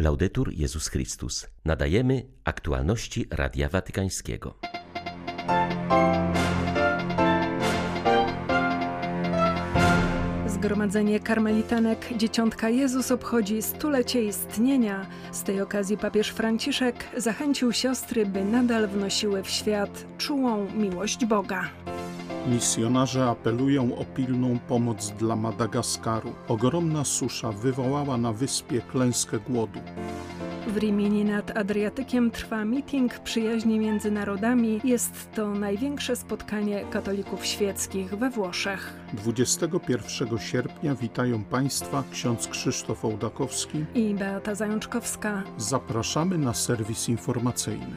Laudetur Jezus Chrystus. Nadajemy aktualności Radia Watykańskiego. Zgromadzenie karmelitanek Dzieciątka Jezus obchodzi stulecie istnienia. Z tej okazji papież Franciszek zachęcił siostry, by nadal wnosiły w świat czułą miłość Boga. Misjonarze apelują o pilną pomoc dla Madagaskaru. Ogromna susza wywołała na wyspie klęskę głodu. W Rimini nad Adriatykiem trwa meeting przyjaźni między narodami. Jest to największe spotkanie katolików świeckich we Włoszech. 21 sierpnia witają Państwa ksiądz Krzysztof Ołdakowski i Beata Zajączkowska. Zapraszamy na serwis informacyjny.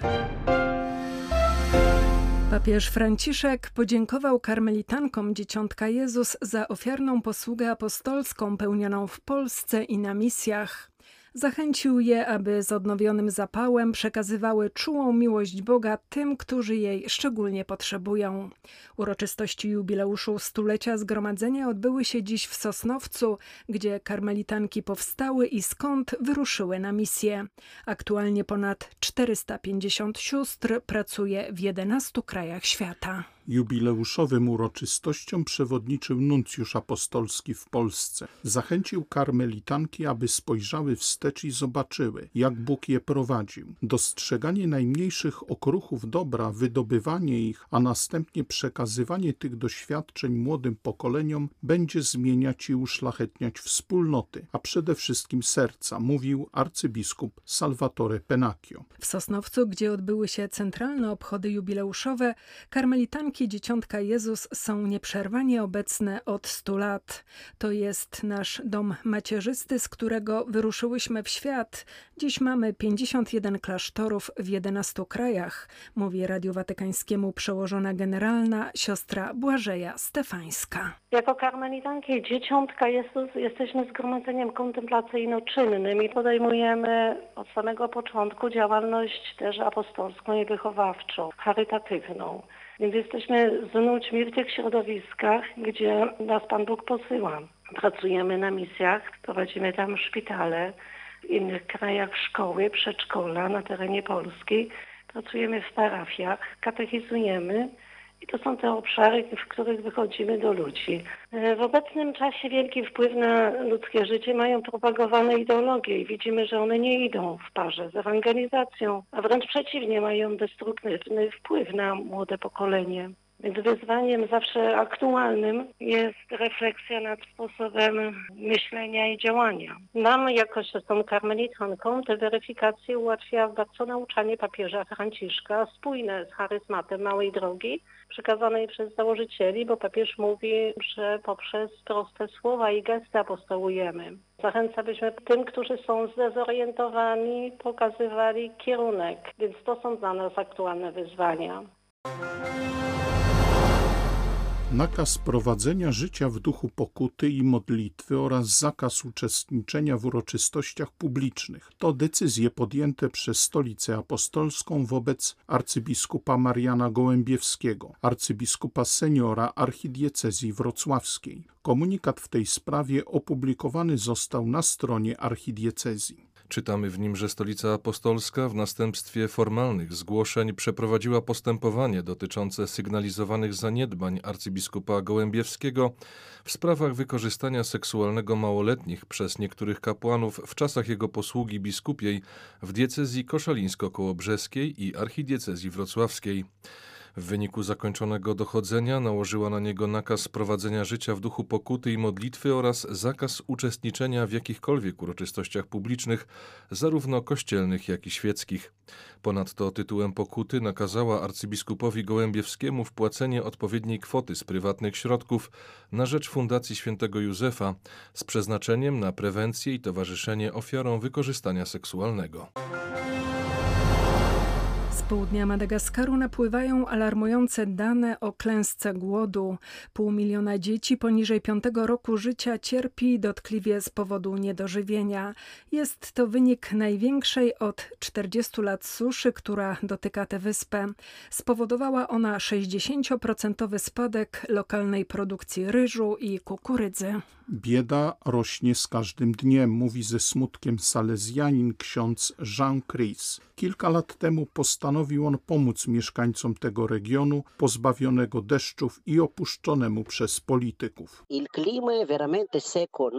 Papież Franciszek podziękował karmelitankom Dzieciątka Jezus za ofiarną posługę apostolską pełnioną w Polsce i na misjach. Zachęcił je, aby z odnowionym zapałem przekazywały czułą miłość Boga tym, którzy jej szczególnie potrzebują. Uroczystości jubileuszu stulecia zgromadzenia odbyły się dziś w Sosnowcu, gdzie karmelitanki powstały i skąd wyruszyły na misję. Aktualnie ponad 450 sióstr pracuje w 11 krajach świata. Jubileuszowym uroczystościom przewodniczył nuncjusz apostolski w Polsce. Zachęcił karmelitanki, aby spojrzały wstecz i zobaczyły, jak Bóg je prowadził. Dostrzeganie najmniejszych okruchów dobra, wydobywanie ich, a następnie przekazywanie tych doświadczeń młodym pokoleniom będzie zmieniać i uszlachetniać wspólnoty, a przede wszystkim serca, mówił arcybiskup Salvatore Penacchio. W Sosnowcu, gdzie odbyły się centralne obchody jubileuszowe, karmelitanki Dzieciątka Jezus są nieprzerwanie obecne od stu lat. To jest nasz dom macierzysty, z którego wyruszyłyśmy w świat. Dziś mamy 51 klasztorów w 11 krajach, mówi Radiu Watykańskiemu przełożona generalna siostra Błażeja Stefańska. Jako karmelitanki Dzieciątka Jezus jesteśmy zgromadzeniem kontemplacyjno-czynnym i podejmujemy od samego początku działalność też apostolską i wychowawczą, charytatywną. Więc jesteśmy z ludźmi w tych środowiskach, gdzie nas Pan Bóg posyła. Pracujemy na misjach, prowadzimy tam szpitale, w innych krajach szkoły, przedszkola na terenie Polski. Pracujemy w parafiach, katechizujemy i to są te obszary, w których wychodzimy do ludzi. E, w obecnym czasie wielki wpływ na ludzkie życie mają propagowane ideologie i widzimy, że one nie idą w parze z ewangelizacją, a wręcz przeciwnie, mają destruktywny wpływ na młode pokolenie. Więc wyzwaniem zawsze aktualnym jest refleksja nad sposobem myślenia i działania. Nam, jako siostrą karmelitanką, te weryfikacje ułatwia bardzo nauczanie papieża Franciszka, spójne z charyzmatem Małej Drogi, przekazanej przez założycieli, bo papież mówi, że poprzez proste słowa i gesty apostołujemy. Zachęca byśmy tym, którzy są zdezorientowani, pokazywali kierunek, więc to są dla nas aktualne wyzwania. Nakaz prowadzenia życia w duchu pokuty i modlitwy oraz zakaz uczestniczenia w uroczystościach publicznych to decyzje podjęte przez Stolicę Apostolską wobec arcybiskupa Mariana Gołębiewskiego, arcybiskupa seniora archidiecezji wrocławskiej. Komunikat w tej sprawie opublikowany został na stronie archidiecezji. Czytamy w nim, że Stolica Apostolska w następstwie formalnych zgłoszeń przeprowadziła postępowanie dotyczące sygnalizowanych zaniedbań arcybiskupa Gołębiewskiego w sprawach wykorzystania seksualnego małoletnich przez niektórych kapłanów w czasach jego posługi biskupiej w diecezji koszalińsko-kołobrzeskiej i archidiecezji wrocławskiej. W wyniku zakończonego dochodzenia nałożyła na niego nakaz prowadzenia życia w duchu pokuty i modlitwy oraz zakaz uczestniczenia w jakichkolwiek uroczystościach publicznych, zarówno kościelnych, jak i świeckich. Ponadto tytułem pokuty nakazała arcybiskupowi Gołębiewskiemu wpłacenie odpowiedniej kwoty z prywatnych środków na rzecz Fundacji Świętego Józefa z przeznaczeniem na prewencję i towarzyszenie ofiarom wykorzystania seksualnego południa Madagaskaru napływają alarmujące dane o klęsce głodu. Pół miliona dzieci poniżej piątego roku życia cierpi dotkliwie z powodu niedożywienia. Jest to wynik największej od 40 lat suszy, która dotyka tę wyspę. Spowodowała ona 60% spadek lokalnej produkcji ryżu i kukurydzy. Bieda rośnie z każdym dniem, mówi ze smutkiem salezjanin ksiądz Jean Chris. Kilka lat temu postanowił on pomóc mieszkańcom tego regionu pozbawionego deszczów i opuszczonemu przez polityków.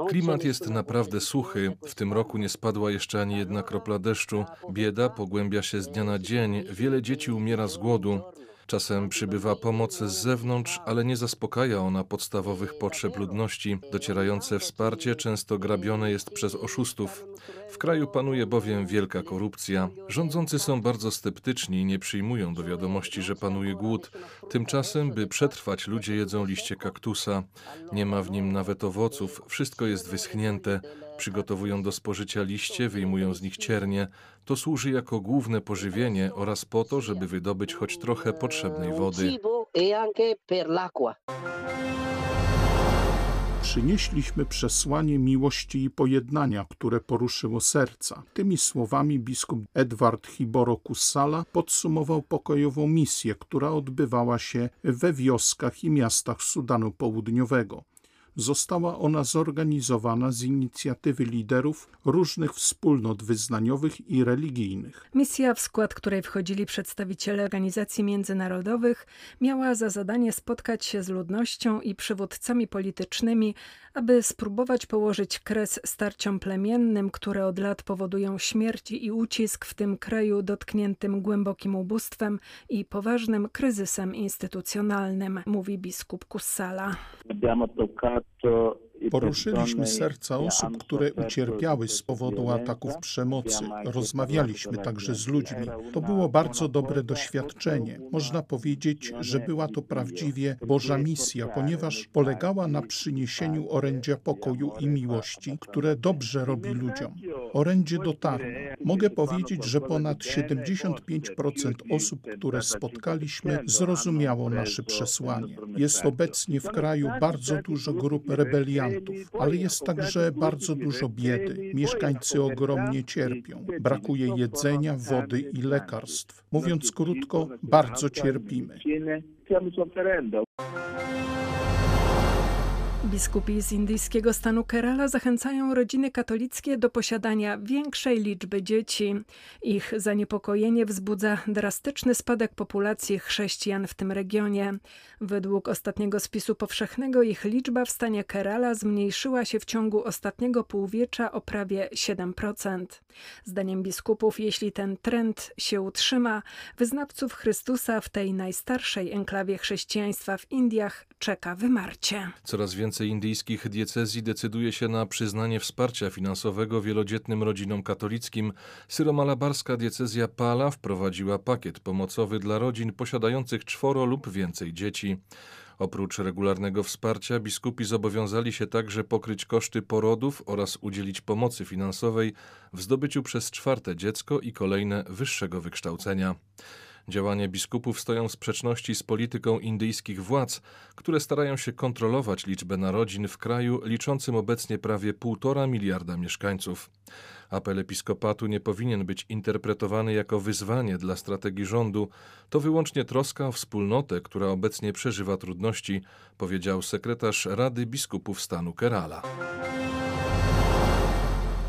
Klimat jest naprawdę suchy. W tym roku nie spadła jeszcze ani jedna kropla deszczu. Bieda pogłębia się z dnia na dzień. Wiele dzieci umiera z głodu. Czasem przybywa pomoc z zewnątrz, ale nie zaspokaja ona podstawowych potrzeb ludności. Docierające wsparcie często grabione jest przez oszustów. W kraju panuje bowiem wielka korupcja. Rządzący są bardzo sceptyczni i nie przyjmują do wiadomości, że panuje głód. Tymczasem, by przetrwać, ludzie jedzą liście kaktusa. Nie ma w nim nawet owoców, wszystko jest wyschnięte. Przygotowują do spożycia liście, wyjmują z nich ciernie. To służy jako główne pożywienie oraz po to, żeby wydobyć choć trochę potrzebnej wody. Przynieśliśmy przesłanie miłości i pojednania, które poruszyło serca. Tymi słowami biskup Edward Hiboro Kussala podsumował pokojową misję, która odbywała się we wioskach i miastach Sudanu Południowego. Została ona zorganizowana z inicjatywy liderów różnych wspólnot wyznaniowych i religijnych. Misja, w skład której wchodzili przedstawiciele organizacji międzynarodowych, miała za zadanie spotkać się z ludnością i przywódcami politycznymi, aby spróbować położyć kres starciom plemiennym, które od lat powodują śmierć i ucisk w tym kraju dotkniętym głębokim ubóstwem i poważnym kryzysem instytucjonalnym, mówi biskup Kussala. So. Poruszyliśmy serca osób, które ucierpiały z powodu ataków przemocy. Rozmawialiśmy także z ludźmi. To było bardzo dobre doświadczenie. Można powiedzieć, że była to prawdziwie Boża misja, ponieważ polegała na przyniesieniu orędzia pokoju i miłości, które dobrze robi ludziom. Orędzie dotarło. Mogę powiedzieć, że ponad 75% osób, które spotkaliśmy, zrozumiało nasze przesłanie. Jest obecnie w kraju bardzo dużo grup rebeliantów ale jest także bardzo dużo biedy. Mieszkańcy ogromnie cierpią. Brakuje jedzenia, wody i lekarstw. Mówiąc krótko, bardzo cierpimy. Biskupi z indyjskiego stanu Kerala zachęcają rodziny katolickie do posiadania większej liczby dzieci. Ich zaniepokojenie wzbudza drastyczny spadek populacji chrześcijan w tym regionie. Według ostatniego spisu powszechnego ich liczba w stanie Kerala zmniejszyła się w ciągu ostatniego półwiecza o prawie 7%. Zdaniem biskupów, jeśli ten trend się utrzyma, wyznawców Chrystusa w tej najstarszej enklawie chrześcijaństwa w Indiach czeka wymarcie. Coraz więcej indyjskich diecezji decyduje się na przyznanie wsparcia finansowego wielodzietnym rodzinom katolickim. Syromalabarska diecezja Pala wprowadziła pakiet pomocowy dla rodzin posiadających czworo lub więcej dzieci. Oprócz regularnego wsparcia biskupi zobowiązali się także pokryć koszty porodów oraz udzielić pomocy finansowej w zdobyciu przez czwarte dziecko i kolejne wyższego wykształcenia. Działania biskupów stoją w sprzeczności z polityką indyjskich władz, które starają się kontrolować liczbę narodzin w kraju liczącym obecnie prawie półtora miliarda mieszkańców. Apel episkopatu nie powinien być interpretowany jako wyzwanie dla strategii rządu, to wyłącznie troska o wspólnotę, która obecnie przeżywa trudności, powiedział sekretarz Rady Biskupów stanu Kerala.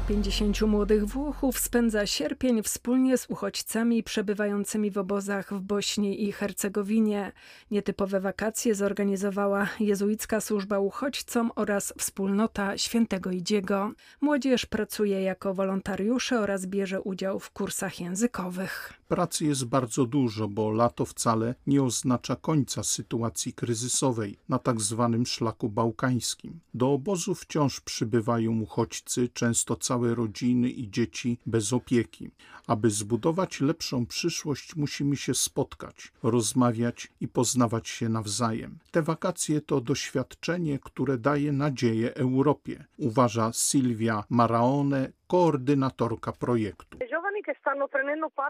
50 młodych Włochów spędza sierpień wspólnie z uchodźcami przebywającymi w obozach w Bośni i Hercegowinie. Nietypowe wakacje zorganizowała jezuicka służba uchodźcom oraz wspólnota Świętego Idziego. Młodzież pracuje jako wolontariusze oraz bierze udział w kursach językowych. Pracy jest bardzo dużo, bo lato wcale nie oznacza końca sytuacji kryzysowej na tak zwanym szlaku bałkańskim. Do obozu wciąż przybywają uchodźcy, często całe rodziny i dzieci bez opieki. Aby zbudować lepszą przyszłość, musimy się spotkać, rozmawiać i poznawać się nawzajem. Te wakacje to doświadczenie, które daje nadzieję Europie, uważa Silvia Maraone, koordynatorka projektu.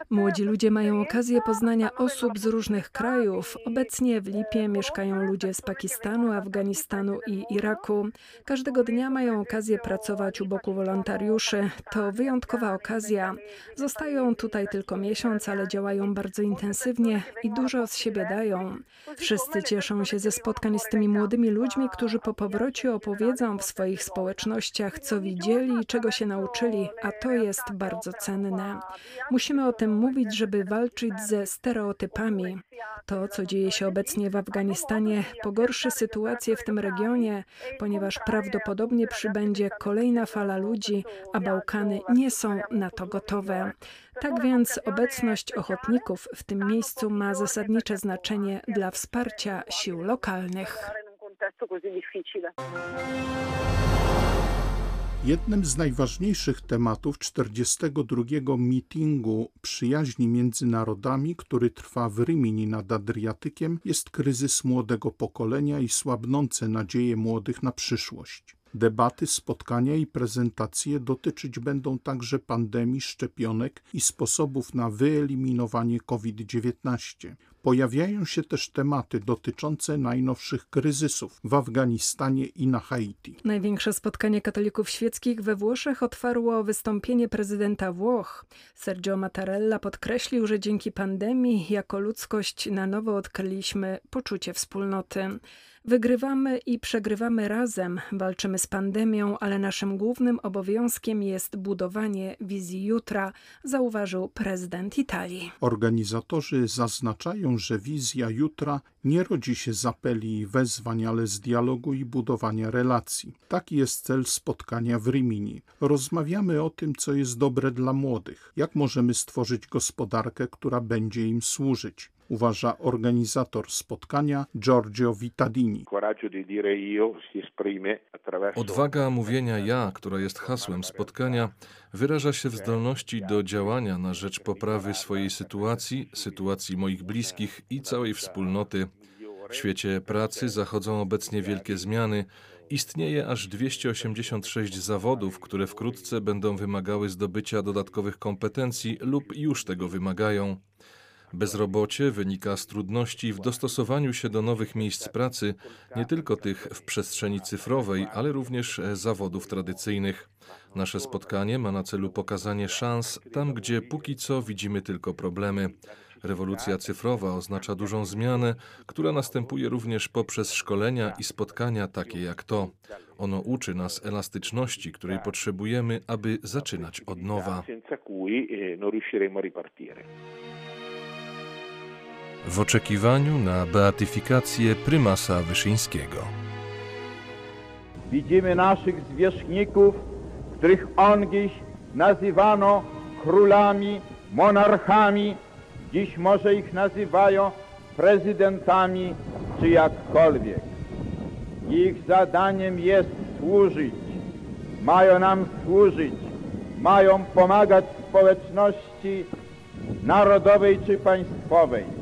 Młodzi ludzie mają okazję poznania osób z różnych krajów. Obecnie w Lipie mieszkają ludzie z Pakistanu, Afganistanu i Iraku. Każdego dnia mają okazję pracować u boku wolontariuszy. To wyjątkowa okazja. Zostają tutaj tylko miesiąc, ale działają bardzo intensywnie i dużo z siebie dają. Wszyscy cieszą się ze spotkań z tymi młodymi ludźmi, którzy po powrocie opowiedzą w swoich społecznościach, co widzieli i czego się nauczyli, a to jest bardzo cenne. Musimy o tym mówić, żeby walczyć ze stereotypami. To, co dzieje się obecnie w Afganistanie, pogorszy sytuację w tym regionie, ponieważ prawdopodobnie przybędzie kolejna fala ludzi, a Bałkany nie są na to gotowe. Tak więc obecność ochotników w tym miejscu ma zasadnicze znaczenie dla wsparcia sił lokalnych. Jednym z najważniejszych tematów 42. mitingu przyjaźni między narodami, który trwa w Rymini nad Adriatykiem, jest kryzys młodego pokolenia i słabnące nadzieje młodych na przyszłość. Debaty, spotkania i prezentacje dotyczyć będą także pandemii, szczepionek i sposobów na wyeliminowanie COVID-19. Pojawiają się też tematy dotyczące najnowszych kryzysów w Afganistanie i na Haiti. Największe spotkanie katolików świeckich we Włoszech otwarło wystąpienie prezydenta Włoch. Sergio Mattarella podkreślił, że dzięki pandemii jako ludzkość na nowo odkryliśmy poczucie wspólnoty. Wygrywamy i przegrywamy razem, walczymy z pandemią, ale naszym głównym obowiązkiem jest budowanie wizji jutra, zauważył prezydent Italii. Organizatorzy zaznaczają, że wizja jutra nie rodzi się z apeli i wezwań, ale z dialogu i budowania relacji. Taki jest cel spotkania w Rimini. Rozmawiamy o tym, co jest dobre dla młodych, jak możemy stworzyć gospodarkę, która będzie im służyć uważa organizator spotkania Giorgio Vittadini. Odwaga mówienia ja, która jest hasłem spotkania, wyraża się w zdolności do działania na rzecz poprawy swojej sytuacji, sytuacji moich bliskich i całej wspólnoty. W świecie pracy zachodzą obecnie wielkie zmiany. Istnieje aż 286 zawodów, które wkrótce będą wymagały zdobycia dodatkowych kompetencji lub już tego wymagają. Bezrobocie wynika z trudności w dostosowaniu się do nowych miejsc pracy, nie tylko tych w przestrzeni cyfrowej, ale również zawodów tradycyjnych. Nasze spotkanie ma na celu pokazanie szans tam, gdzie póki co widzimy tylko problemy. Rewolucja cyfrowa oznacza dużą zmianę, która następuje również poprzez szkolenia i spotkania takie jak to. Ono uczy nas elastyczności, której potrzebujemy, aby zaczynać od nowa. W oczekiwaniu na beatyfikację prymasa Wyszyńskiego. Widzimy naszych zwierzchników, których ongiś nazywano królami, monarchami, dziś może ich nazywają prezydentami czy jakkolwiek. Ich zadaniem jest służyć, mają nam służyć, mają pomagać społeczności narodowej czy państwowej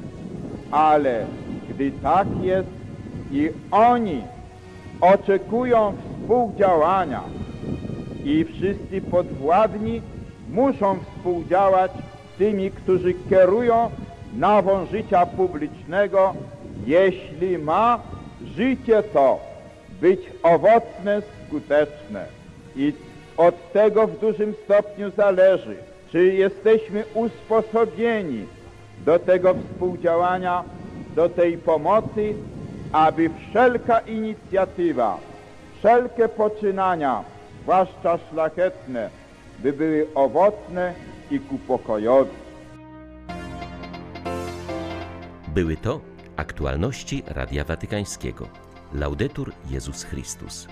ale gdy tak jest i oni oczekują współdziałania i wszyscy podwładni muszą współdziałać z tymi, którzy kierują nawą życia publicznego, jeśli ma życie to być owocne, skuteczne. I od tego w dużym stopniu zależy, czy jesteśmy usposobieni do tego współdziałania, do tej pomocy, aby wszelka inicjatywa, wszelkie poczynania, zwłaszcza szlachetne, by były owocne i ku pokojowi. Były to aktualności Radia Watykańskiego. Laudetur Jezus Chrystus.